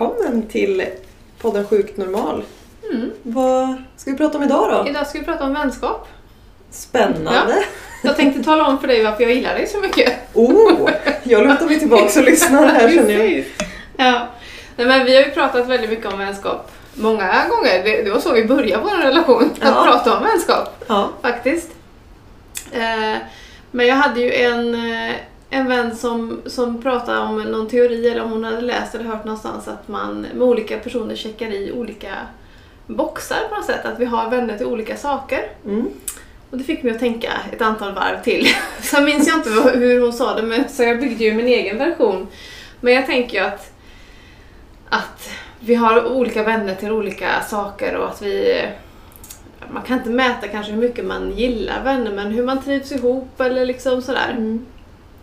välkommen till podden Sjukt Normal. Mm. Vad ska vi prata om idag då? Idag ska vi prata om vänskap. Spännande! Jag tänkte tala om för dig varför jag gillar dig så mycket. Oh, jag lutar mig tillbaka och lyssnar här känner jag. Ja. Nej, men vi har ju pratat väldigt mycket om vänskap många gånger. Det, det var så vi började vår relation, att Ja. prata om vänskap Ja. faktiskt. Eh, men jag hade ju en, eh, en vän som, som pratade om någon teori, eller om hon hade läst eller hört någonstans att man med olika personer checkar i olika boxar på något sätt. Att vi har vänner till olika saker. Mm. Och det fick mig att tänka ett antal varv till. Sen minns jag inte hur hon sa det, men, så jag byggde ju min egen version. Men jag tänker ju att, att vi har olika vänner till olika saker och att vi... Man kan inte mäta kanske hur mycket man gillar vänner, men hur man trivs ihop eller liksom sådär. Mm.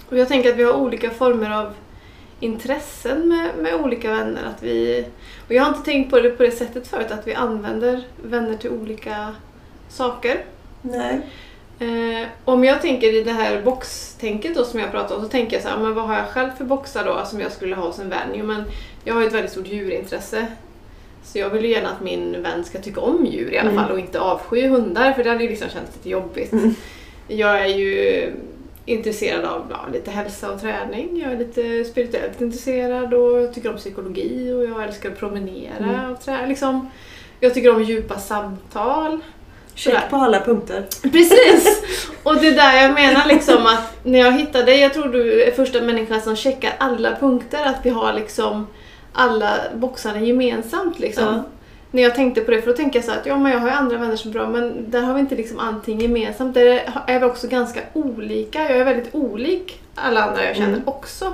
Och jag tänker att vi har olika former av intressen med, med olika vänner. Att vi, och jag har inte tänkt på det på det sättet förut, att vi använder vänner till olika saker. Nej. Eh, om jag tänker i det här boxtänket då som jag pratade om så tänker jag så här, men vad har jag själv för boxar då som jag skulle ha hos en vän? Jo men jag har ju ett väldigt stort djurintresse. Så jag vill ju gärna att min vän ska tycka om djur i alla Mm. fall och inte avsky hundar för det hade ju liksom känts lite jobbigt. Mm. Jag är ju intresserad av ja, lite hälsa och träning. Jag är lite spirituellt intresserad och jag tycker om psykologi och jag älskar att promenera Mm. och träna. Liksom, jag tycker om djupa samtal. Check på alla punkter. Precis! Och det är där jag menar liksom att när jag hittade dig, jag tror du är första människan som checkar alla punkter, att vi har liksom alla boxarna gemensamt liksom. Ja. När jag tänkte på det, för då tänker jag så att ja men jag har ju andra vänner som är bra men där har vi inte liksom allting gemensamt. Där är vi också ganska olika. Jag är väldigt olik alla andra jag känner Mm. också.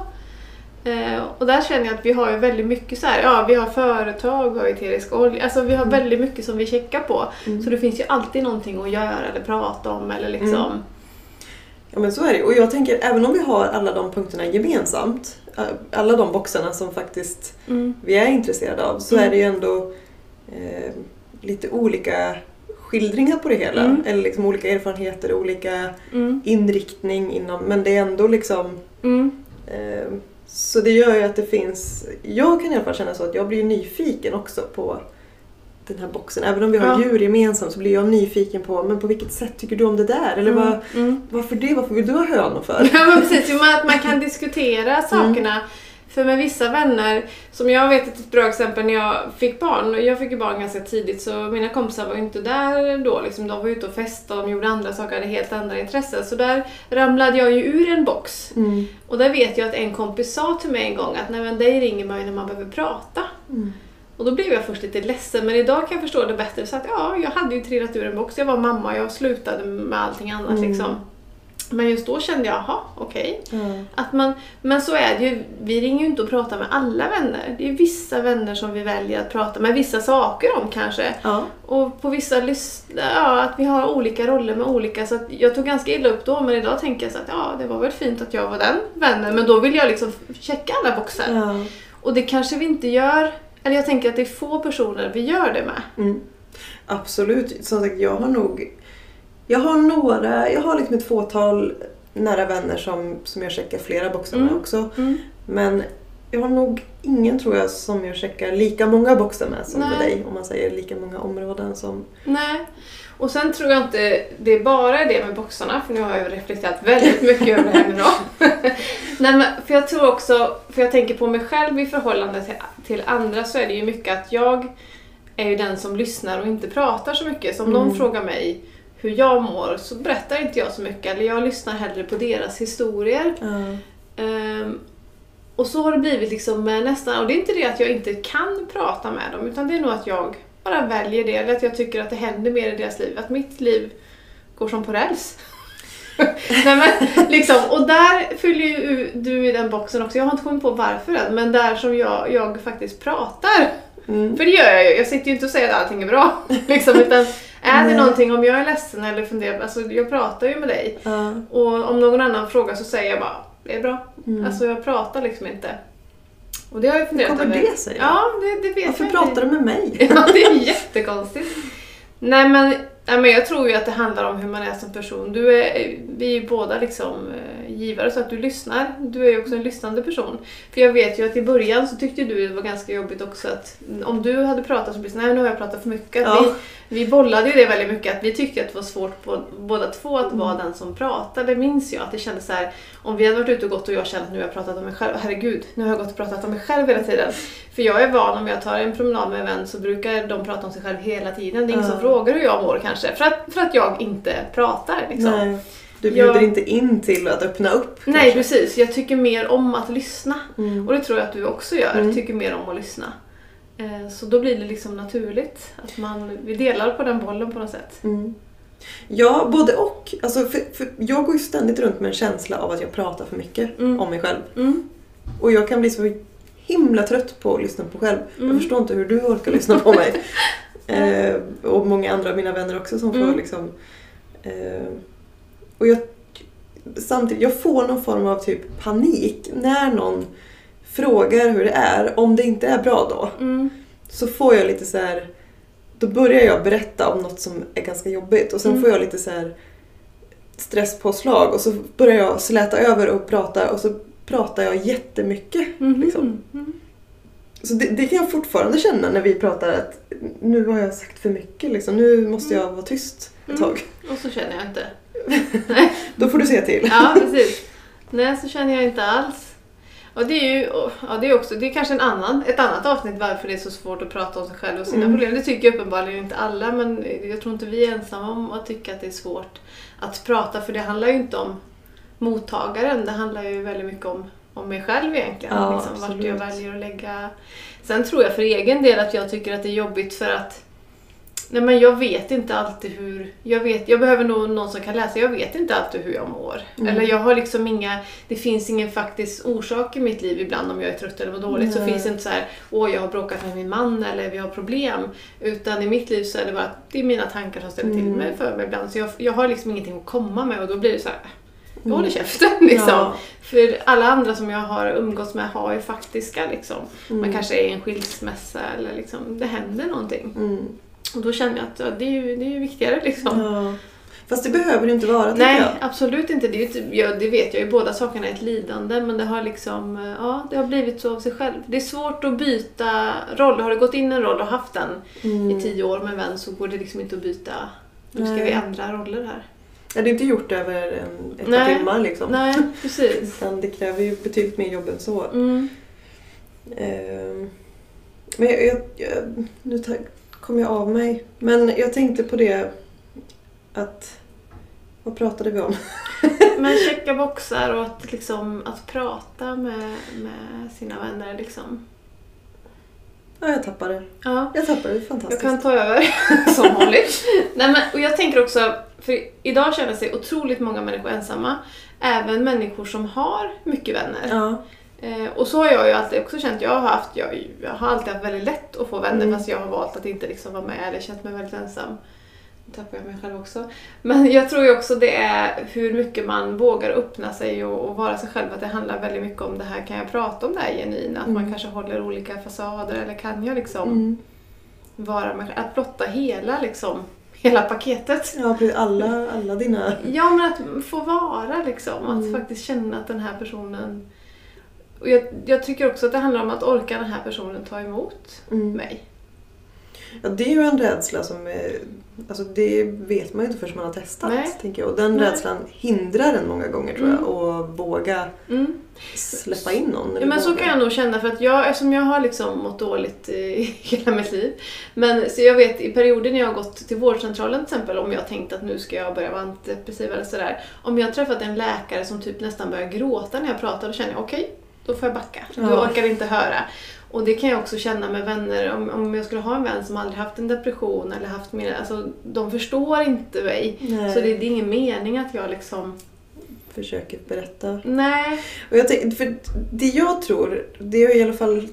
Eh, och där känner jag att vi har ju väldigt mycket så här, ja vi har företag, vi har eterisk olja, alltså vi har Mm. väldigt mycket som vi checkar på. Mm. Så det finns ju alltid någonting att göra eller prata om eller liksom... Mm. Ja men så är det Och jag tänker även om vi har alla de punkterna gemensamt, äh, alla de boxarna som faktiskt Mm. vi är intresserade av, så Mm. är det ju ändå eh, lite olika skildringar på det hela. Mm. Eller liksom olika erfarenheter, olika Mm. inriktning inom, men det är ändå liksom Mm. eh, så det gör ju att det finns, jag kan i alla fall känna så att jag blir nyfiken också på den här boxen. Även om vi har Ja. djur gemensamt så blir jag nyfiken på, men på vilket sätt tycker du om det där? Eller vad, Mm. varför det? Varför vill du ha hönor för? Ja men precis, jo, att man kan diskutera sakerna. För med vissa vänner, som jag vet ett bra exempel när jag fick barn, och jag fick ju barn ganska tidigt så mina kompisar var ju inte där då liksom, de var ute och festade, de gjorde andra saker, hade helt andra intressen. Så där ramlade jag ju ur en box. Mm. Och där vet jag att en kompis sa till mig en gång att nej men dig ringer man ju när man behöver prata. Mm. Och då blev jag först lite ledsen, men idag kan jag förstå det bättre. Så att ja, jag hade ju trillat ur en box. Jag var mamma, jag slutade med allting annat Mm. liksom. Men just då kände jag, jaha, okej. Att man, men så är det ju, vi ringer ju inte och pratar med alla vänner. Det är vissa vänner som vi väljer att prata med vissa saker om kanske. Ja. Och på vissa ja, att vi har olika roller med olika. Så jag tog ganska illa upp då, men idag tänker jag så att ja, det var väl fint att jag var den vännen. Men då vill jag liksom checka alla boxar. Ja. Och det kanske vi inte gör, eller jag tänker att det är få personer vi gör det med. Mm. Absolut. Som sagt, jag har nog... Jag har några, jag har liksom ett fåtal nära vänner som, som jag checkar flera boxar med Mm. också. Men jag har nog ingen tror jag som jag checkar lika många boxar med som med dig. Om man säger lika många områden som... Nej. Och sen tror jag inte det är bara det med boxarna, för nu har jag reflekterat väldigt mycket över det här nu då. Nej, men för jag tror också, för jag tänker på mig själv i förhållande till, till andra så är det ju mycket att jag är ju den som lyssnar och inte pratar så mycket. Så om Mm. någon frågar mig hur jag mår så berättar inte jag så mycket, eller jag lyssnar hellre på deras historier. Ja. Ehm, och så har det blivit liksom med nästan, och det är inte det att jag inte kan prata med dem, utan det är nog att jag bara väljer det, eller att jag tycker att det händer mer i deras liv, att mitt liv går som på räls. Nej, men, liksom, och där fyller ju du i den boxen också, jag har inte kommit på varför än, men där som jag, jag faktiskt pratar. Mm. För det gör jag ju, jag sitter ju inte och säger att allting är bra. Liksom, utan är det Nej. någonting, om jag är ledsen eller funderar, alltså jag pratar ju med dig. Ja. Och om någon annan frågar så säger jag bara, det är bra. Mm. Alltså jag pratar liksom inte. Och det har jag Hur funderat kommer över. det sig? Ja, det, det vet Varför jag pratar du med mig? Ja, det är jättekonstigt. Nej men, nej men jag tror ju att det handlar om hur man är som person. Du är, vi är ju båda liksom eh, givare så att du lyssnar. Du är ju också en lyssnande person. För jag vet ju att i början så tyckte du det var ganska jobbigt också att om du hade pratat så blir det nej nu har jag pratat för mycket. Ja. Vi, vi bollade ju det väldigt mycket att vi tyckte att det var svårt på, båda två att vara Mm. den som pratade. minns jag att det kändes så här om vi hade varit ute och gått och jag kände att nu har jag pratat om mig själv. Herregud, nu har jag gått och pratat om mig själv hela tiden. För jag är van om jag tar en promenad med en vän så brukar de prata om sig själv hela tiden. Det är ingen Ja. som frågar hur jag mår kanske. För att, för att jag inte pratar liksom. Nej. Du bjuder Jag- inte in till att öppna upp kanske. precis. Jag tycker mer om att lyssna. Mm. Och det tror jag att du också gör. Mm. Tycker mer om att lyssna. Eh, Så då blir det liksom naturligt. Att man, vi delar på den bollen på något sätt. Mm. Ja, både och. Alltså, för, för jag går ju ständigt runt med en känsla av att jag pratar för mycket Mm. om mig själv. Mm. Och jag kan bli så himla trött på att lyssna på själv. Mm. Jag förstår inte hur du orkar lyssna på mig. eh, och många andra av mina vänner också som får Mm. liksom... Eh, och jag, samtidigt, jag får någon form av typ panik när någon frågar hur det är. Om det inte är bra då, Mm. så får jag lite så här. Då börjar jag berätta om något som är ganska jobbigt och sen Mm. får jag lite så här stresspåslag och så börjar jag släta över och prata och så pratar jag jättemycket. Mhm. Liksom. Mm. Så det, det kan jag fortfarande känna när vi pratar att nu har jag sagt för mycket liksom. Nu måste jag vara tyst ett Mm. tag. Och så känner jag inte. Då får du säga till. Ja, precis. Nej, så känner jag inte alls. Och det är ju ja, det är också, det är kanske en annan, ett annat avsnitt varför det är så svårt att prata om sig själv och sina Mm. problem. Det tycker uppenbarligen inte alla men jag tror inte vi är ensamma om att tycka att det är svårt att prata för det handlar ju inte om mottagaren, det handlar ju väldigt mycket om, om mig själv egentligen. Ja, liksom, vart jag väljer att lägga... Sen tror jag för egen del att jag tycker att det är jobbigt för att Nej men jag vet inte alltid hur... Jag, vet, jag behöver nog någon som kan läsa. Jag vet inte alltid hur jag mår. Mm. Eller jag har liksom inga... Det finns ingen faktisk orsak i mitt liv ibland om jag är trött eller mår dåligt. Så Nej. finns det inte så här, åh jag har bråkat med min man eller vi har problem. Utan i mitt liv så är det bara att det är mina tankar som ställer till Mm. mig för mig ibland. Så jag, jag har liksom ingenting att komma med och då blir det så här, jag Mm. håller käften liksom. Ja. För alla andra som jag har umgåtts med har ju faktiska liksom. Man Mm. kanske är i en skilsmässa eller liksom, det händer någonting. Och då känner jag att ja, det, är ju, det är ju viktigare liksom. Ja. Fast det behöver det inte vara Nej, jag. absolut inte. Det, inte ja, det vet jag ju. Båda sakerna är ett lidande men det har liksom, ja, det har blivit så av sig själv. Det är svårt att byta roll. Har du gått in i en roll och haft den Mm. i tio år med en vän så går det liksom inte att byta. Nu ska Nej. vi ändra roller här. Ja, det är inte gjort över en, ett par Nej. timmar liksom. Nej, precis. Utan det kräver ju betydligt mer jobb än så. Mm. Ehm, Men jag, jag, jag, nu kom jag av mig. Men jag tänkte på det att... Vad pratade vi om? Men checka boxar och att, liksom, att prata med, med sina vänner liksom. Ja, jag tappade. Ja. Jag tappade, det är Jag fantastiskt. kan ta över som vanligt. Nej, men, och jag tänker också, för idag känner sig otroligt många människor ensamma. Även människor som har mycket vänner. Ja. Eh, och så har jag ju alltid också känt. Jag har, haft, jag, har alltid haft väldigt lätt att få vänner Mm. fast jag har valt att inte liksom vara med eller känt mig väldigt ensam. Nu tappar jag mig själv också. Men jag tror ju också det är hur mycket man vågar öppna sig och, och vara sig själv. Att det handlar väldigt mycket om det här, kan jag prata om det här genuina? Att man Mm. kanske håller olika fasader eller kan jag liksom Mm. vara själv? Att blotta hela liksom, hela paketet. Ja, precis. Alla, alla dina... Ja, men att få vara liksom. Att Mm. faktiskt känna att den här personen... Och jag, jag tycker också att det handlar om att orka den här personen ta emot Mm. mig. Ja, det är ju en rädsla som är, alltså det vet man ju inte förrän man har testat. Nej. Tänker jag. Och den Nej. rädslan hindrar en många gånger tror jag. Mm. Och våga Mm. släppa in någon. Ja, men så kan jag nog känna för att jag, eftersom jag har liksom mått dåligt i hela mitt liv. Men så jag vet i perioder när jag har gått till vårdcentralen till exempel om jag tänkt att nu ska jag börja vara antidepressiv eller sådär. Om jag har träffat en läkare som typ nästan börjar gråta när jag pratar då känner jag okej, då får jag backa. Du Ja. orkar inte höra. Och det kan jag också känna med vänner. Om, om jag skulle ha en vän som aldrig haft en depression eller haft mina, alltså de förstår inte mig. Nej. Så det, det är ingen mening att jag liksom, Försöker berätta. nej. Och jag tänk, för det jag tror, det jag i alla fall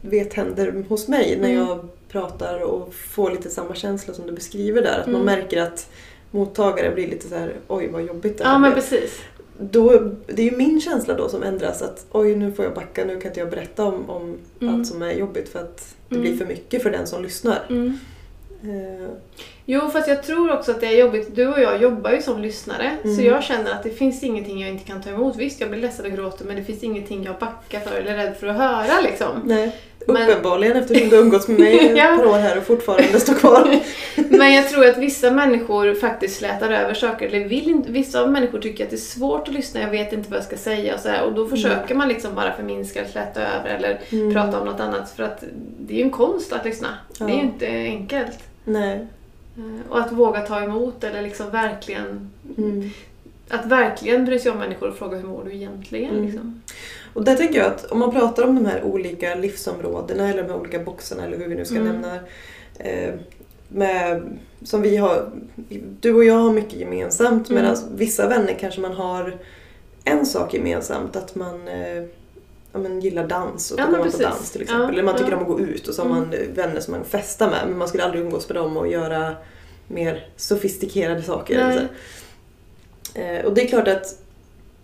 vet händer hos mig när Mm. jag pratar och får lite samma känsla som du beskriver där. Att man Mm. märker att mottagare blir lite så här: oj vad jobbigt det här Ja men blev." precis. Då, Det är ju min känsla då som ändras att oj nu får jag backa, nu kan inte jag berätta om, om Mm. allt som är jobbigt för att det Mm. blir för mycket för den som lyssnar. Mm. Eh, Jo, fast jag tror också att det är jobbigt. Du och jag jobbar ju som lyssnare, så Mm. jag känner att det finns ingenting jag inte kan ta emot. Visst, jag blir ledsen och gråter, men det finns ingenting jag backar för eller är rädd för att höra liksom. Nej, Men- uppenbarligen eftersom du umgåtts med mig ett Ja. par år här och fortfarande står kvar. Men jag tror att vissa människor faktiskt slätar över saker, eller vill inte, vissa människor tycker att det är svårt att lyssna, jag vet inte vad jag ska säga och så här, och då försöker man liksom bara förminska eller släta över eller Mm. prata om något annat för att det är ju en konst att lyssna. Det är ju Ja. inte enkelt. Nej. Eh, Och att våga ta emot eller liksom verkligen Mm. Att verkligen bry sig om människor och fråga hur mår du egentligen? Mm. Liksom. Och där tänker jag att om man pratar om de här olika livsområdena eller de här olika boxarna eller hur vi nu ska Mm. nämna eh, med, som vi har, du och jag har mycket gemensamt Mm. medan vissa vänner kanske man har en sak gemensamt att man eh, ja, men gillar dans och Ja, då går man på dans till exempel. Ja, Eller man tycker ja. om att gå ut och så har Mm. man eh, vänner som man festar med men man skulle aldrig umgås med dem och göra mer sofistikerade saker. Eh, och det är klart att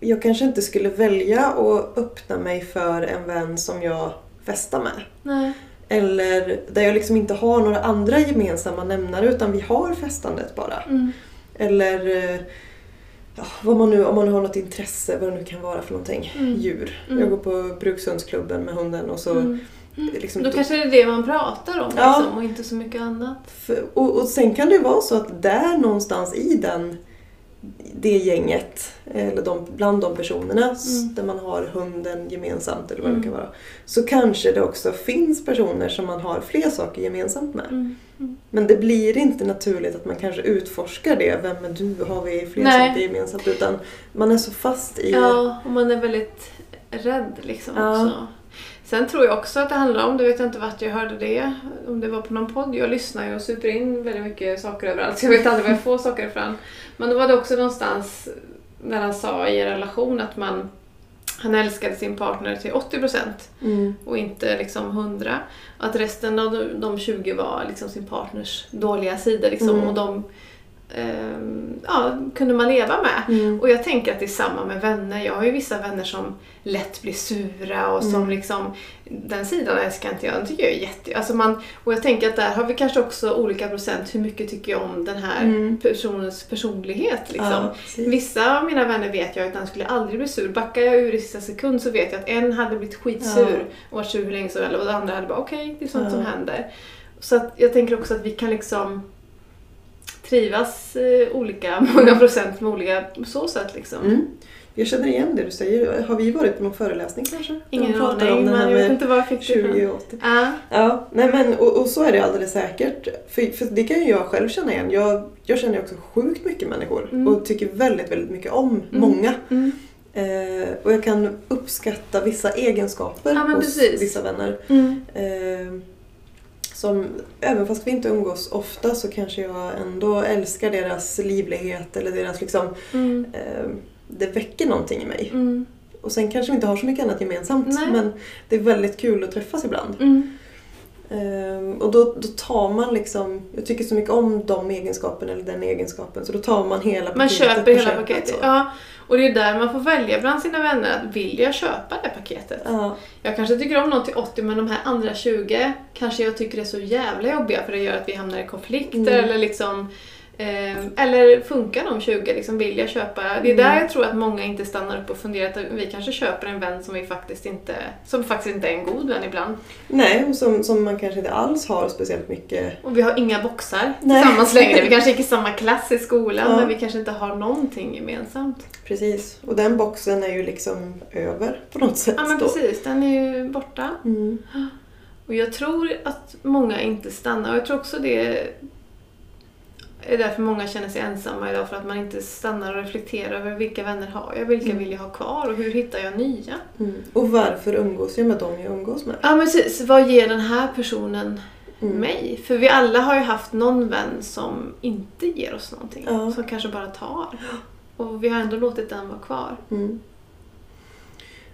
jag kanske inte skulle välja att öppna mig för en vän som jag festar med. Nej. Eller där jag liksom inte har några andra gemensamma nämnare utan vi har festandet bara. Mm. Eller eh, ja, vad man nu, om man nu har något intresse, vad det nu kan vara för någonting. Mm. Djur. Mm. Jag går på brukshundsklubben med hunden och så... Mm. Liksom, Då kanske det är det man pratar om Ja. liksom, och inte så mycket annat. För, och, och sen kan det ju vara så att där någonstans i den, det gänget, eller de, bland de personerna Mm. där man har hunden gemensamt eller vad det Mm. kan vara, så kanske det också finns personer som man har fler saker gemensamt med. Mm. Men det blir inte naturligt att man kanske utforskar det, vem är du, har vi fler Nej. saker gemensamt, utan man är så fast i... Ja, och man är väldigt rädd liksom Ja. också. Sen tror jag också att det handlar om, det vet jag inte vart jag hörde det, om det var på någon podd. Jag lyssnar ju och super in väldigt mycket saker överallt så jag vet aldrig var jag får saker ifrån. Men då var det också någonstans när han sa i en relation att man han älskade sin partner till 80% Mm. och inte liksom 100. Att resten av de, de 20 var liksom sin partners dåliga sidor liksom, Mm. och de ja, kunde man leva med. Mm. Och jag tänker att det är samma med vänner. Jag har ju vissa vänner som lätt blir sura och som Mm. liksom den sidan älskar inte jag. Den tycker jag är jätte... Alltså man, och jag tänker att där har vi kanske också olika procent hur mycket tycker jag om den här Mm. personens personlighet. Liksom. Ja. Vissa av mina vänner vet jag att han skulle aldrig bli sur. Backar jag ur i sista sekund så vet jag att en hade blivit skitsur Ja. och varit sur hur länge som helst och den andra hade bara okej, det är sånt Ja. som händer. Så att jag tänker också att vi kan liksom trivas eh, olika många procent med olika på så sätt liksom. Mm. Jag känner igen det du säger. Har vi varit på någon föreläsning kanske? Ingen aning, om men jag vet inte var jag fick det ifrån. 20 och 80. Ja. Ja, nej men och, och så är det alldeles säkert. För, för det kan ju jag själv känna igen. Jag, jag känner också sjukt mycket människor Mm. och tycker väldigt, väldigt mycket om Mm. många. Mm. Eh, och jag kan uppskatta vissa egenskaper Ja, hos precis. vissa vänner. Mm. Eh, som, även fast vi inte umgås ofta så kanske jag ändå älskar deras livlighet eller deras liksom, Mm. eh, det väcker någonting i mig. Mm. Och sen kanske vi inte har så mycket annat gemensamt Nej. men det är väldigt kul att träffas ibland. Mm. Ehm, och då, då tar man liksom, jag tycker så mycket om de egenskaperna eller den egenskapen så då tar man hela Man paketet köper på hela paketet. Ja. Och det är där man får välja bland sina vänner. att Vill jag köpa det paketet? Ja. Jag kanske tycker om någon till 80 men de här andra 20 kanske jag tycker är så jävla jobbiga för det gör att vi hamnar i konflikter Mm. eller liksom eller funkar de 20? Liksom, vill jag köpa? Det är där Mm. jag tror att många inte stannar upp och funderar. Att vi kanske köper en vän som vi faktiskt inte, som faktiskt inte är en god vän ibland. Nej, och som, som man kanske inte alls har speciellt mycket. Och vi har inga boxar Nej. tillsammans längre. Vi kanske gick i samma klass i skolan Ja. men vi kanske inte har någonting gemensamt. Precis. Och den boxen är ju liksom över på något sätt Ja men då. precis, den är ju borta. Mm. Och jag tror att många inte stannar och jag tror också det är därför många känner sig ensamma idag för att man inte stannar och reflekterar över vilka vänner har jag, vilka Mm. vill jag ha kvar och hur hittar jag nya? Mm. Och varför umgås jag med dem jag umgås med? Ja men precis, vad ger den här personen Mm. mig? För vi alla har ju haft någon vän som inte ger oss någonting, Ja. som kanske bara tar. Och vi har ändå låtit den vara kvar. Mm.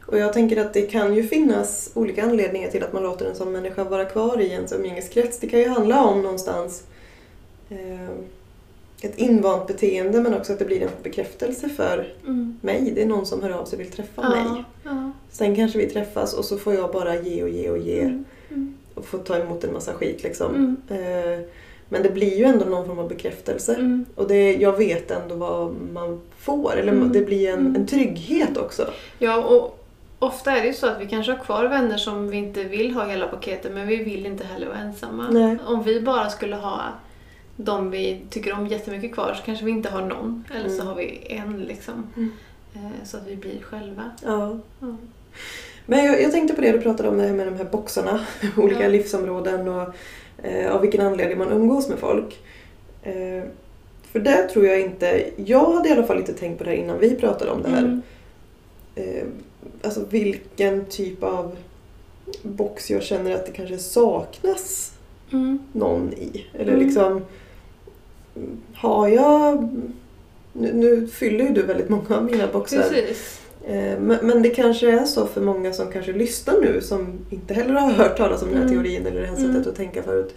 Och jag tänker att det kan ju finnas olika anledningar till att man låter en sån människa vara kvar i ens umgängeskrets. Det kan ju handla om någonstans ett invant beteende men också att det blir en bekräftelse för Mm. mig. Det är någon som hör av sig och vill träffa mig. ja. Sen kanske vi träffas och så får jag bara ge och ge och ge Mm. Mm. och få ta emot en massa skit liksom. Mm. Eh, Men det blir ju ändå någon form av bekräftelse. Mm. Och det, jag vet ändå vad man får. Eller Mm. det blir en, en trygghet också. Ja, och ofta är det ju så att vi kanske har kvar vänner som vi inte vill ha hela paketet men vi vill inte heller vara ensamma. Nej. Om vi bara skulle ha de vi tycker om jättemycket kvar så kanske vi inte har någon. Eller så Mm. har vi en liksom. Mm. Eh, Så att vi blir själva. Ja. Ja. Men jag, jag tänkte på det du pratade om det här med de här boxarna. Olika Ja. livsområden och eh, av vilken anledning man umgås med folk. Eh, för det tror jag inte... Jag hade i alla fall inte tänkt på det här innan vi pratade om det här. Mm. Eh, alltså vilken typ av box jag känner att det kanske saknas Mm. någon i. Eller Mm. liksom... mm, Har jag... Nu, nu fyller ju du väldigt många av mina boxar. Precis. Eh, Men, men det kanske är så för många som kanske lyssnar nu som inte heller har hört talas om den här Mm. teorin eller det här Mm. sättet att tänka förut.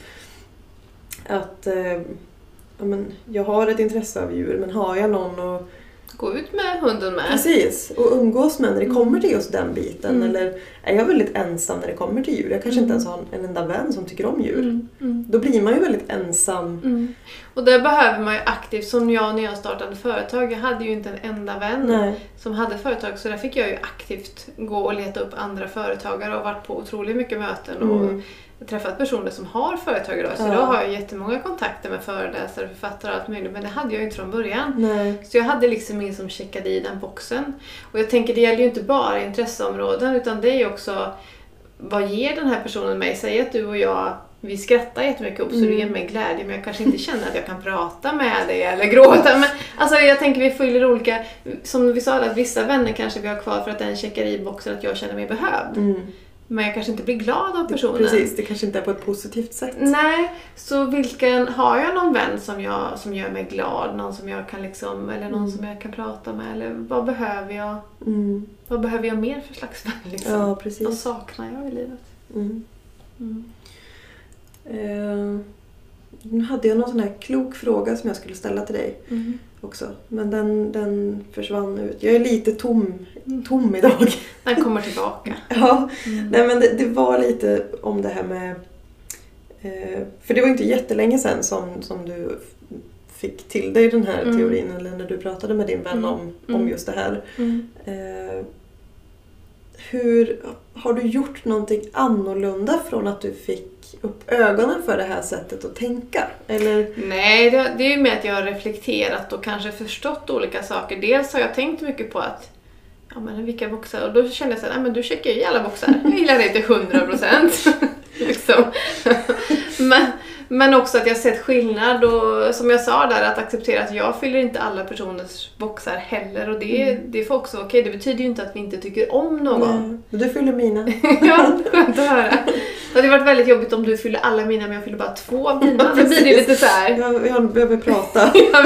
Att eh, ja, men, jag har ett intresse av djur men har jag någon att Gå ut med hunden med. precis, och umgås med när det Mm. kommer till just den biten? Mm. Eller är jag väldigt ensam när det kommer till djur? Jag kanske inte Mm. ens har en enda vän som tycker om djur. Mm. Mm. Då blir man ju väldigt ensam. Mm. Och där behöver man ju aktivt, som jag när jag startade företag, jag hade ju inte en enda vän Nej. som hade företag så där fick jag ju aktivt gå och leta upp andra företagare och varit på otroligt mycket möten och Mm. Träffat personer som har företag idag. Så Ja. idag har jag jättemånga kontakter med föreläsare, författare och allt möjligt men det hade jag inte från början. Nej. Så jag hade liksom ingen som checkade i den boxen. Och jag tänker det gäller ju inte bara intresseområden utan det är ju också vad ger den här personen mig? Säg att du och jag vi skrattar jättemycket upp så Mm. det ger mig glädje men jag kanske inte känner att jag kan prata med dig eller gråta. Men, alltså jag tänker vi fyller olika, som vi sa att vissa vänner kanske vi har kvar för att den checkar i boxen att jag känner mig behövd. Mm. Men jag kanske inte blir glad av personen. Precis, det kanske inte är på ett positivt sätt. Nej, så vilken, har jag någon vän som, jag, som gör mig glad, någon som jag kan liksom, eller någon Mm. som jag kan prata med, eller vad behöver jag, Mm. vad behöver jag mer för slags vän liksom? Ja, Vad precis. saknar jag i livet? Mm. Mm. Nu hade jag någon sån här klok fråga som jag skulle ställa till dig Mm. också. Men den, den försvann ut. Jag är lite tom, tom idag. Den kommer tillbaka. ja, Mm. nej men det, det var lite om det här med... Eh, för det var inte jättelänge sedan som, som du fick till dig den här Mm. teorin eller när du pratade med din vän Mm. om, om Mm. just det här. Mm. Eh, hur, har du gjort någonting annorlunda från att du fick upp ögonen för det här sättet att tänka? Eller? Nej, det, det är ju med att jag har reflekterat och kanske förstått olika saker. Dels har jag tänkt mycket på att Ja men vilka boxar? Och då kände jag såhär, men du checkar ju i alla boxar. Jag gillar dig till 100%. liksom. men, men också att jag sett skillnad och som jag sa där, att acceptera att jag fyller inte alla personers boxar heller. Och det, Mm. det får också vara okej. Det betyder ju inte att vi inte tycker om någon. Nej, men du fyller mina. ja, skönt att höra. Det hade varit väldigt jobbigt om du fyller alla mina men jag fyller bara två av dina. Blir det precis. lite så här. Jag, jag behöver prata. Ja.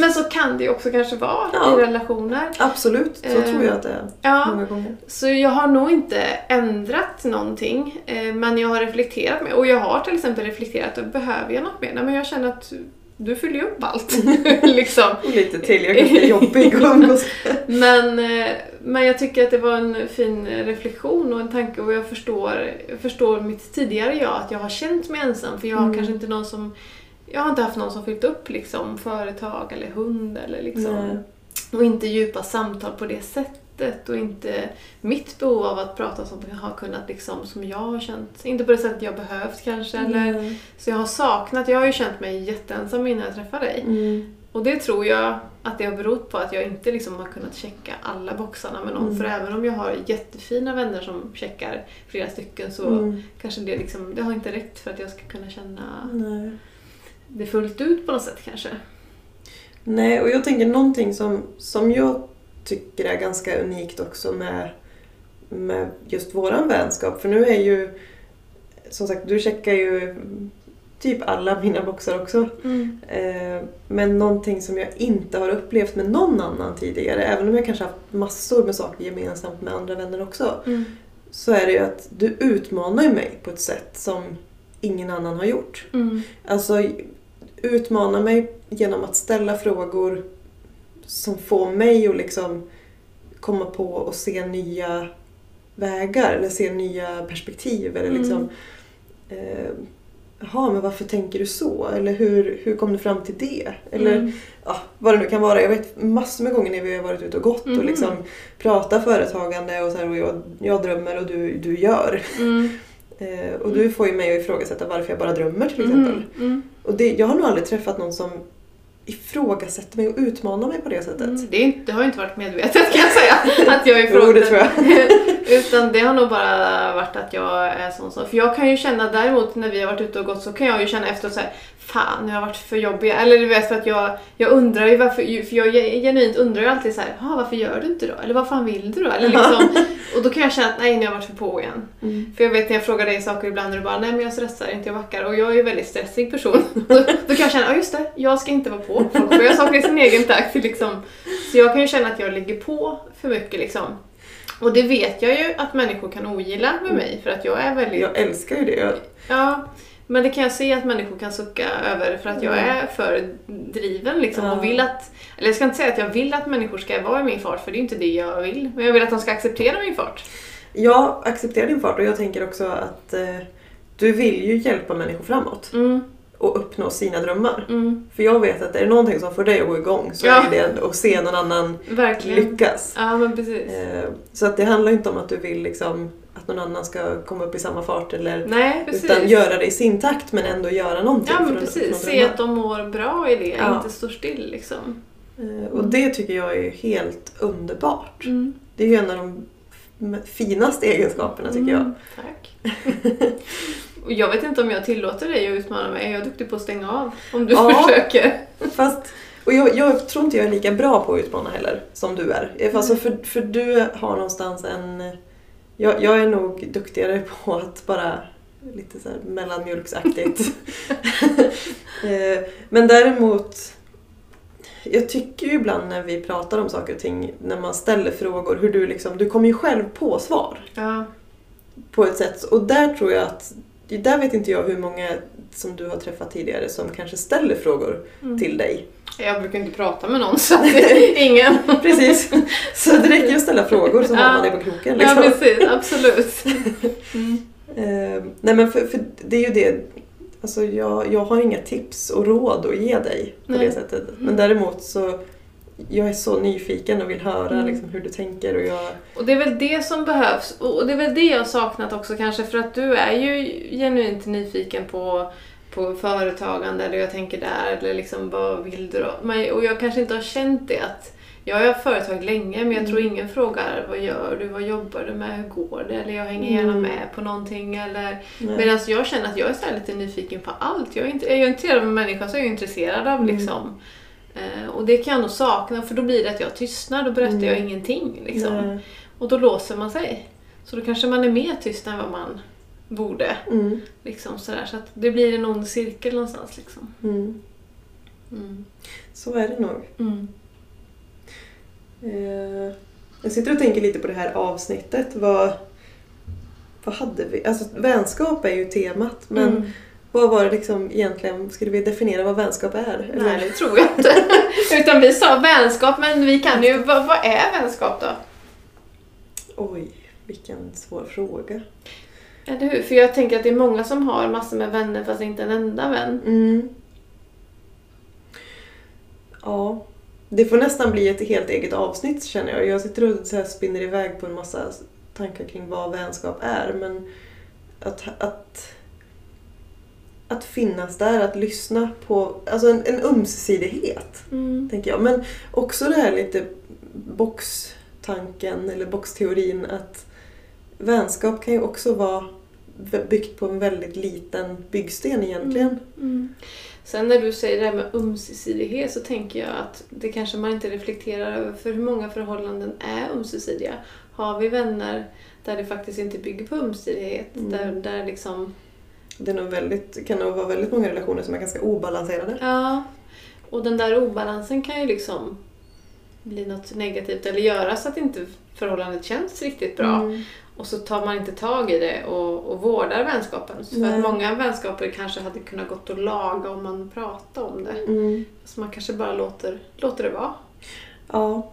Men så kan det ju också kanske vara Ja. i relationer. Absolut, så Eh, tror jag att det är Ja, många gånger. så jag har nog inte ändrat någonting. eh, Men jag har reflekterat med, och jag har till exempel reflekterat, behöver jag något mer? Nej men jag känner att du fyller ju upp allt. liksom. Och lite till, jag är ganska jobbig att umgås med. Men, eh, men jag tycker att det var en fin reflektion och en tanke och jag förstår, jag förstår mitt tidigare jag, att jag har känt mig ensam för jag har Mm. kanske inte någon som jag har inte haft någon som fyllt upp liksom, företag eller hund eller liksom. Nej. Och inte djupa samtal på det sättet och inte mitt behov av att prata som har kunnat liksom, som jag har känt. Inte på det sättet jag behövt kanske. Eller, Nej. så jag har saknat, jag har ju känt mig jätteensam innan jag träffade dig. Mm. Och det tror jag att det har berott på att jag inte liksom har kunnat checka alla boxarna med någon. Mm. För även om jag har jättefina vänner som checkar flera stycken så Mm. kanske det, liksom, det har inte räckt för att jag ska kunna känna Nej. det fullt ut på något sätt kanske. Nej, och jag tänker någonting som, som jag tycker är ganska unikt också med, med just våran vänskap. För nu är ju, som sagt, du checkar ju typ alla mina boxar också. Mm. Eh, men någonting som jag inte har upplevt med någon annan tidigare, även om jag kanske haft massor med saker gemensamt med andra vänner också, Mm. så är det ju att du utmanar ju mig på ett sätt som ingen annan har gjort. Mm. Alltså utmana mig genom att ställa frågor som får mig att liksom komma på och se nya vägar eller se nya perspektiv. Eller Mm. liksom, eh, Jaha, men varför tänker du så? Eller hur, hur kom du fram till det? Eller Mm. ja, vad det nu kan vara. Jag vet massor med gånger när vi har varit ute och gått Mhm. och liksom pratat företagande och så här, och jag, jag drömmer och du, du gör. Mm. Eh, och du får ju mig att ifrågasätta varför jag bara drömmer till exempel. Mm. Mm. Och det, jag har nog aldrig träffat någon som ifrågasätter mig och utmanar mig på det sättet. Mm, det, inte, det har inte varit medvetet kan jag säga. Att jag jag. Utan det har nog bara varit att jag är sån som... För jag kan ju känna däremot när vi har varit ute och gått så kan jag ju känna efteråt så här, Fan, jag har varit för jobbig. Eller du vet för att jag, jag undrar ju varför... För jag genuint undrar ju alltid så här, "Ah, varför gör du inte då? Eller vad fan vill du då? Eller liksom, och då kan jag känna att nej, nu har jag varit för på igen. Mm. För jag vet när jag frågar dig saker ibland och du bara nej men jag stressar inte, jag backar. Och jag är ju en väldigt stressig person. då, då kan jag känna, ja just det, jag ska inte vara på. Folk göra saker i sin egen takt. Liksom. Så jag kan ju känna att jag ligger på för mycket liksom. Och det vet jag ju att människor kan ogilla med mig för att jag är väldigt... Jag älskar ju det. Jag, Ja, men det kan jag se att människor kan sucka över för att jag Mm. är för driven liksom Ja. och vill att... Eller jag ska inte säga att jag vill att människor ska vara i min fart för det är inte det jag vill. Men jag vill att de ska acceptera min fart. jag accepterar din fart och jag tänker också att eh, du vill ju hjälpa människor framåt Mm, och uppnå sina drömmar. mm, För jag vet att är det någonting som får dig att gå igång så Ja. är det att se någon annan verkligen. lyckas. Ja, men precis. Eh, Så att det handlar inte om att du vill liksom att någon annan ska komma upp i samma fart eller Nej, utan göra det i sin takt men ändå göra någonting. Ja, men för att precis. Se drömmar. att de mår bra i det, Ja. inte står still liksom. Eh, Och det tycker jag är helt underbart. Mm. Det är ju en av de finaste egenskaperna tycker jag. Mm, tack. Och jag vet inte om jag tillåter dig att utmana mig. Jag är duktig på att stänga av om du Ja. försöker. Fast, och jag, jag tror inte jag är lika bra på att utmana heller som du är. Eh, Alltså för, för du har någonstans en... Jag, jag är nog duktigare på att bara lite så här mellanmjölksaktigt. Eh, Men däremot, jag tycker ju ibland när vi pratar om saker och ting, när man ställer frågor, hur du liksom, du kommer ju själv på svar Ja. på ett sätt. Och där tror jag att, där vet inte jag hur många som du har träffat tidigare som kanske ställer frågor Mm. till dig. Jag brukar inte prata med någon så ingen. Precis. Så det räcker ju att ställa frågor så har Ja. man det på kroken. Ja, Liksom. precis. Absolut. Mm. Nej men för, för det är ju det, alltså jag, jag har inga tips och råd att ge dig på Nej. det sättet. Men däremot så, jag är så nyfiken och vill höra Mm. liksom, hur du tänker och jag... Och det är väl det som behövs. Och det är väl det jag har saknat också kanske för att du är ju genuint nyfiken på, på företagande eller jag tänker där eller liksom vad vill du då? Men, och jag kanske inte har känt det att jag har företag länge men jag tror Mm. ingen frågar vad gör du, vad jobbar du med, hur går det? Eller jag hänger gärna Mm. med på någonting eller. Medan jag känner att jag är så lite nyfiken på allt. Jag är, inte, är jag intresserad av en människa så är jag intresserad av Mm. liksom. Eh, och det kan jag nog sakna för då blir det att jag tystnar, då berättar jag ingenting. Liksom. Och då låser man sig. Så då kanske man är mer tyst än vad man borde. Mm. Liksom sådär. Så att det blir en ond cirkel någonstans. Liksom. Mm. Mm. Så är det nog. Mm. Eh, jag sitter och tänker lite på det här avsnittet. Vad, vad hade vi? Alltså vänskap är ju temat men Mm. vad var det liksom egentligen, skulle vi definiera vad vänskap är? Eller? Nej, det tror jag inte. Utan vi sa vänskap, men vi kan ju... Vad, vad är vänskap då? Oj, vilken svår fråga. Eller hur? För jag tänker att det är många som har massor med vänner fast inte en enda vän. Mm. Ja, det får nästan bli ett helt eget avsnitt känner jag. Jag sitter och så här spinner iväg på en massa tankar kring vad vänskap är. Men att, att, att finnas där, att lyssna på, alltså en, en ömsesidighet. Mm. tänker jag. Men också det här lite boxtanken eller boxteorin att vänskap kan ju också vara byggt på en väldigt liten byggsten egentligen. Mm. Sen när du säger det här med ömsesidighet så tänker jag att det kanske man inte reflekterar över för hur många förhållanden är ömsesidiga. Har vi vänner där det faktiskt inte bygger på ömsesidighet, Mm. där, där liksom Det är nog väldigt, kan nog vara väldigt många relationer som är ganska obalanserade. Ja, och den där obalansen kan ju liksom bli något negativt eller göra så att inte förhållandet känns riktigt bra. Mm. Och så tar man inte tag i det och, och vårdar vänskapen. För Nej. att många vänskaper kanske hade kunnat gått att laga om man pratade om det. Mm. Så man kanske bara låter, låter det vara. Ja.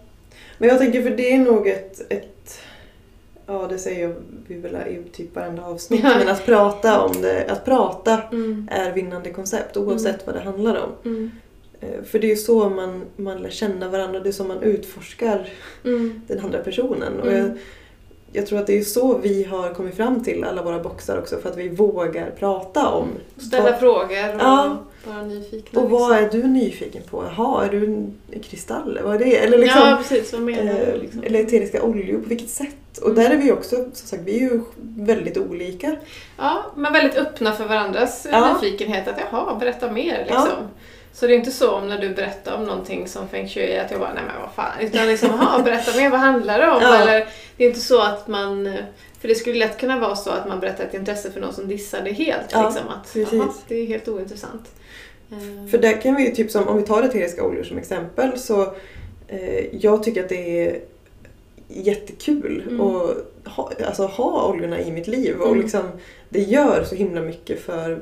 Men jag tänker för det är nog ett, ett ja det säger vi väl i typ varenda avsnitt, Ja. men att prata om det, att prata Mm. är vinnande koncept oavsett vad det handlar om. Mm. Eh, För det är ju så man, man lär känna varandra, det är så man utforskar Mm. den andra personen. Och Mm. jag, jag tror att det är så vi har kommit fram till alla våra boxar också, för att vi vågar prata om Ställa vad- frågor och Ja. vara nyfikna. Och vad är du nyfiken på? Jaha, är du en kristall? Vad är det? Eller liksom, Ja, precis. Vad menar eh, du? Liksom? Eller eteriska oljor, på vilket sätt? Och Mm. där är vi också, som sagt, vi är ju väldigt olika. Ja, men väldigt öppna för varandras Ja. nyfikenhet. Att jaha, berätta mer liksom. Ja. Så det är inte så om när du berättar om någonting som feng shui att jag bara, nej men vad fan. Utan liksom, jaha, berätta mer, vad handlar det om? Ja. Eller, det är inte så att man, för det skulle lätt kunna vara så att man berättar ett intresse för någon som dissar det helt. Ja, liksom, att, precis. det är helt ointressant. Eh, För där kan vi ju, typ som, om vi tar eteriska oljor som exempel, så eh, jag tycker att det är jättekul Mm. att ha, alltså, ha oljorna i mitt liv. Och Mm. liksom, det gör så himla mycket för,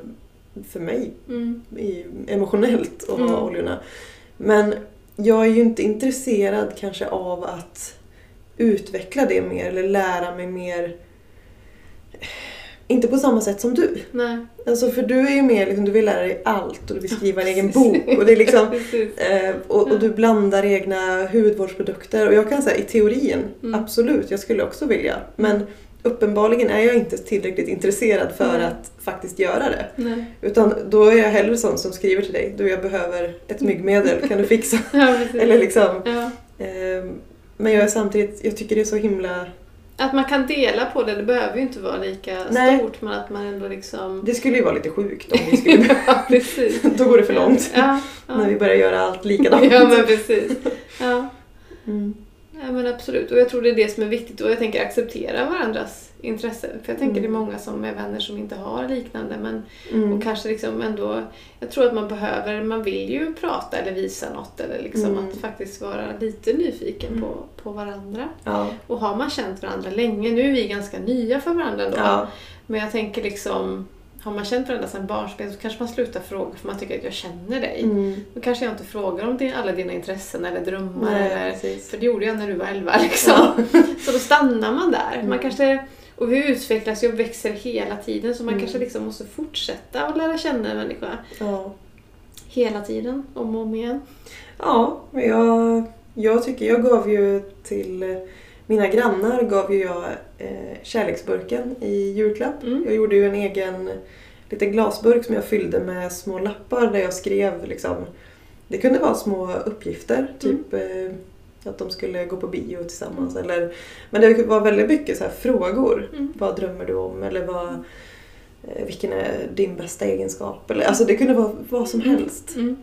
för mig mm, i, emotionellt att ha Mm. oljorna. Men jag är ju inte intresserad kanske av att utveckla det mer eller lära mig mer. Inte på samma sätt som du. nej. Alltså för du är ju mer liksom, du vill lära dig allt och du vill skriva en egen bok. Och, det är liksom, eh, och, och du blandar egna hudvårdsprodukter. Och jag kan säga i teorin, Mm. absolut, jag skulle också vilja. Men uppenbarligen är jag inte tillräckligt intresserad för Nej. att faktiskt göra det. Nej. Utan då är jag hellre sån som skriver till dig, du jag behöver ett myggmedel, kan du fixa? Ja. Eller liksom. ja. ehm, men jag är samtidigt, jag tycker det är så himla... Att man kan dela på det, det behöver ju inte vara lika Nej. stort men att man ändå liksom... Det skulle ju vara lite sjukt om vi skulle... ja, precis. då går det för långt. Ja, ja. När vi börjar göra allt likadant. ja men precis. Ja. Mm. Ja men absolut och jag tror det är det som är viktigt och jag tänker acceptera varandras intressen. För jag tänker Mm. det är många som är vänner som inte har liknande men Mm. och kanske liksom ändå jag tror att man behöver, man vill ju prata eller visa något eller liksom Mm. att faktiskt vara lite nyfiken Mm. på, på varandra. Ja. Och har man känt varandra länge, nu är vi ganska nya för varandra ändå. Ja. Men jag tänker liksom, har man känt varandra sedan barnsben så kanske man slutar fråga för man tycker att jag känner dig. Mm. Då kanske jag inte frågar om din, alla dina intressen eller drömmar. Nej, eller, precis. för det gjorde jag när du var 11 liksom. Ja. Så då stannar man där. Man Mm. kanske, och vi utvecklas ju och växer hela tiden så man Mm. kanske liksom måste fortsätta att lära känna en människa. Ja. Hela tiden, om och om igen. Ja, men jag, jag tycker jag gav ju till mina grannar gav ju jag eh, kärleksburken i julklapp. Mm. Jag gjorde ju en egen liten glasburk som jag fyllde med små lappar där jag skrev liksom Det kunde vara små uppgifter, typ eh, att de skulle gå på bio tillsammans eller Men det var väldigt mycket så här frågor. Mm. Vad drömmer du om? Eller vad, eh, vilken är din bästa egenskap? Eller, alltså det kunde vara vad som helst. Mm.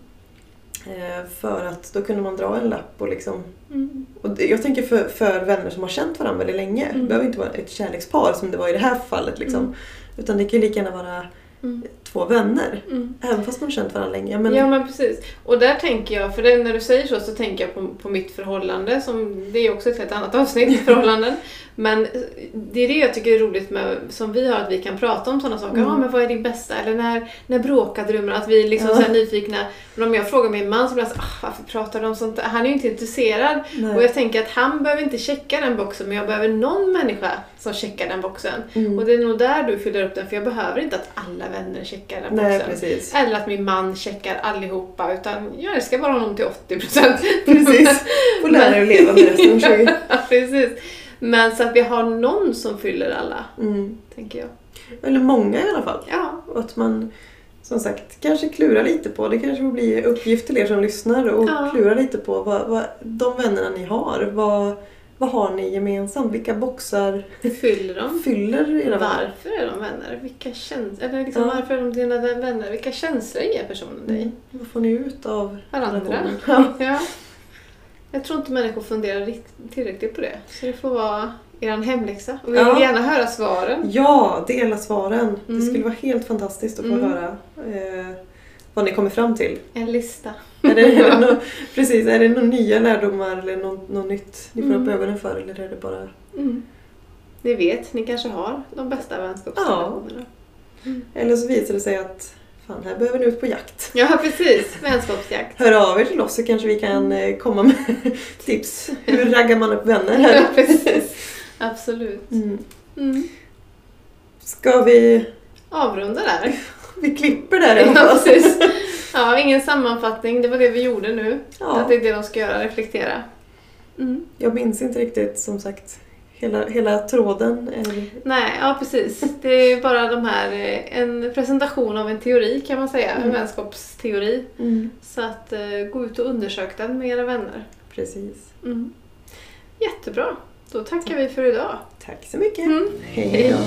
Eh, För att då kunde man dra en lapp och liksom... Mm. Och jag tänker för, för vänner som har känt varandra väldigt länge. Mm. Det behöver inte vara ett kärlekspar som det var i det här fallet. Liksom. Mm. Utan det kan ju lika gärna vara Mm. Två vänner. Mm. Även fast man känt varandra länge. Men, Ja men precis. Och där tänker jag, för det, när du säger så så tänker jag på, på mitt förhållande, som, det är också ett helt annat avsnitt, förhållanden. Men det är det jag tycker är roligt med, som vi har, att vi kan prata om sådana saker. Mm. Ja men vad är din bästa? Eller när, när bråkade du Att vi liksom Ja. så nyfikna. Men om jag frågar min man så blir han så ah, varför pratar du om sånt? där?" Han är ju inte intresserad. nej. Och jag tänker att han behöver inte checka den boxen, men jag behöver någon människa som checkar den boxen. Mm. Och det är nog där du fyller upp den, för jag behöver inte att alla vänner checkar den nej, precis. Eller att min man checkar allihopa, utan jag älskar bara honom till 80%. precis. Får lära dig att leva med resten. ja, precis. Men så att vi har någon som fyller alla, Mm. tänker jag. Eller många i alla fall. Ja, Och att man som sagt kanske klurar lite på, det kanske får bli uppgift till er som lyssnar och Ja. klura lite på vad, vad, de vännerna ni har, vad, vad har ni gemensamt? Vilka boxar fyller de? fyller era vänner? Varför är de vänner? Vilka känslor, eller liksom, Ja. varför är de dina vänner? Vilka känslor ger personen dig? Mm. Vad får ni ut av Varandra. Ja. Ja. Jag tror inte människor funderar tillräckligt på det. Så det får vara er hemläxa. Och vi Ja. vill gärna höra svaren. ja, dela svaren. Det Mm. skulle vara helt fantastiskt att få Mm. höra eh, vad ni kommer fram till. En lista. Är det, är det nå, precis, är det några nya lärdomar eller något, något nytt ni får Mm. upp ögonen för eller är det bara... Mm. Ni vet, ni kanske har de bästa vänskapsrelationerna. Eller så visar det sig att fan, här behöver ni ut på jakt. Ja, precis. Vänskapsjakt. Hör av er till oss så kanske vi kan eh, komma med tips. Hur raggar man upp vänner här? Ja, precis. Absolut. Mm. Mm. Ska vi... Avrunda där. Vi klipper där Ja, precis. Ja, ingen sammanfattning. Det var det vi gjorde nu. Ja. Att det är det de ska göra, reflektera. Mm. Jag minns inte riktigt som sagt hela, hela tråden. Eller... Nej, ja precis. Det är bara de här, eh, en presentation av en teori kan man säga, en Mm. vänskapsteori. Mm. Så att eh, gå ut och undersök den med era vänner. Precis. Mm. Jättebra. Då tackar vi för idag. Tack så mycket. Mm. Hej då.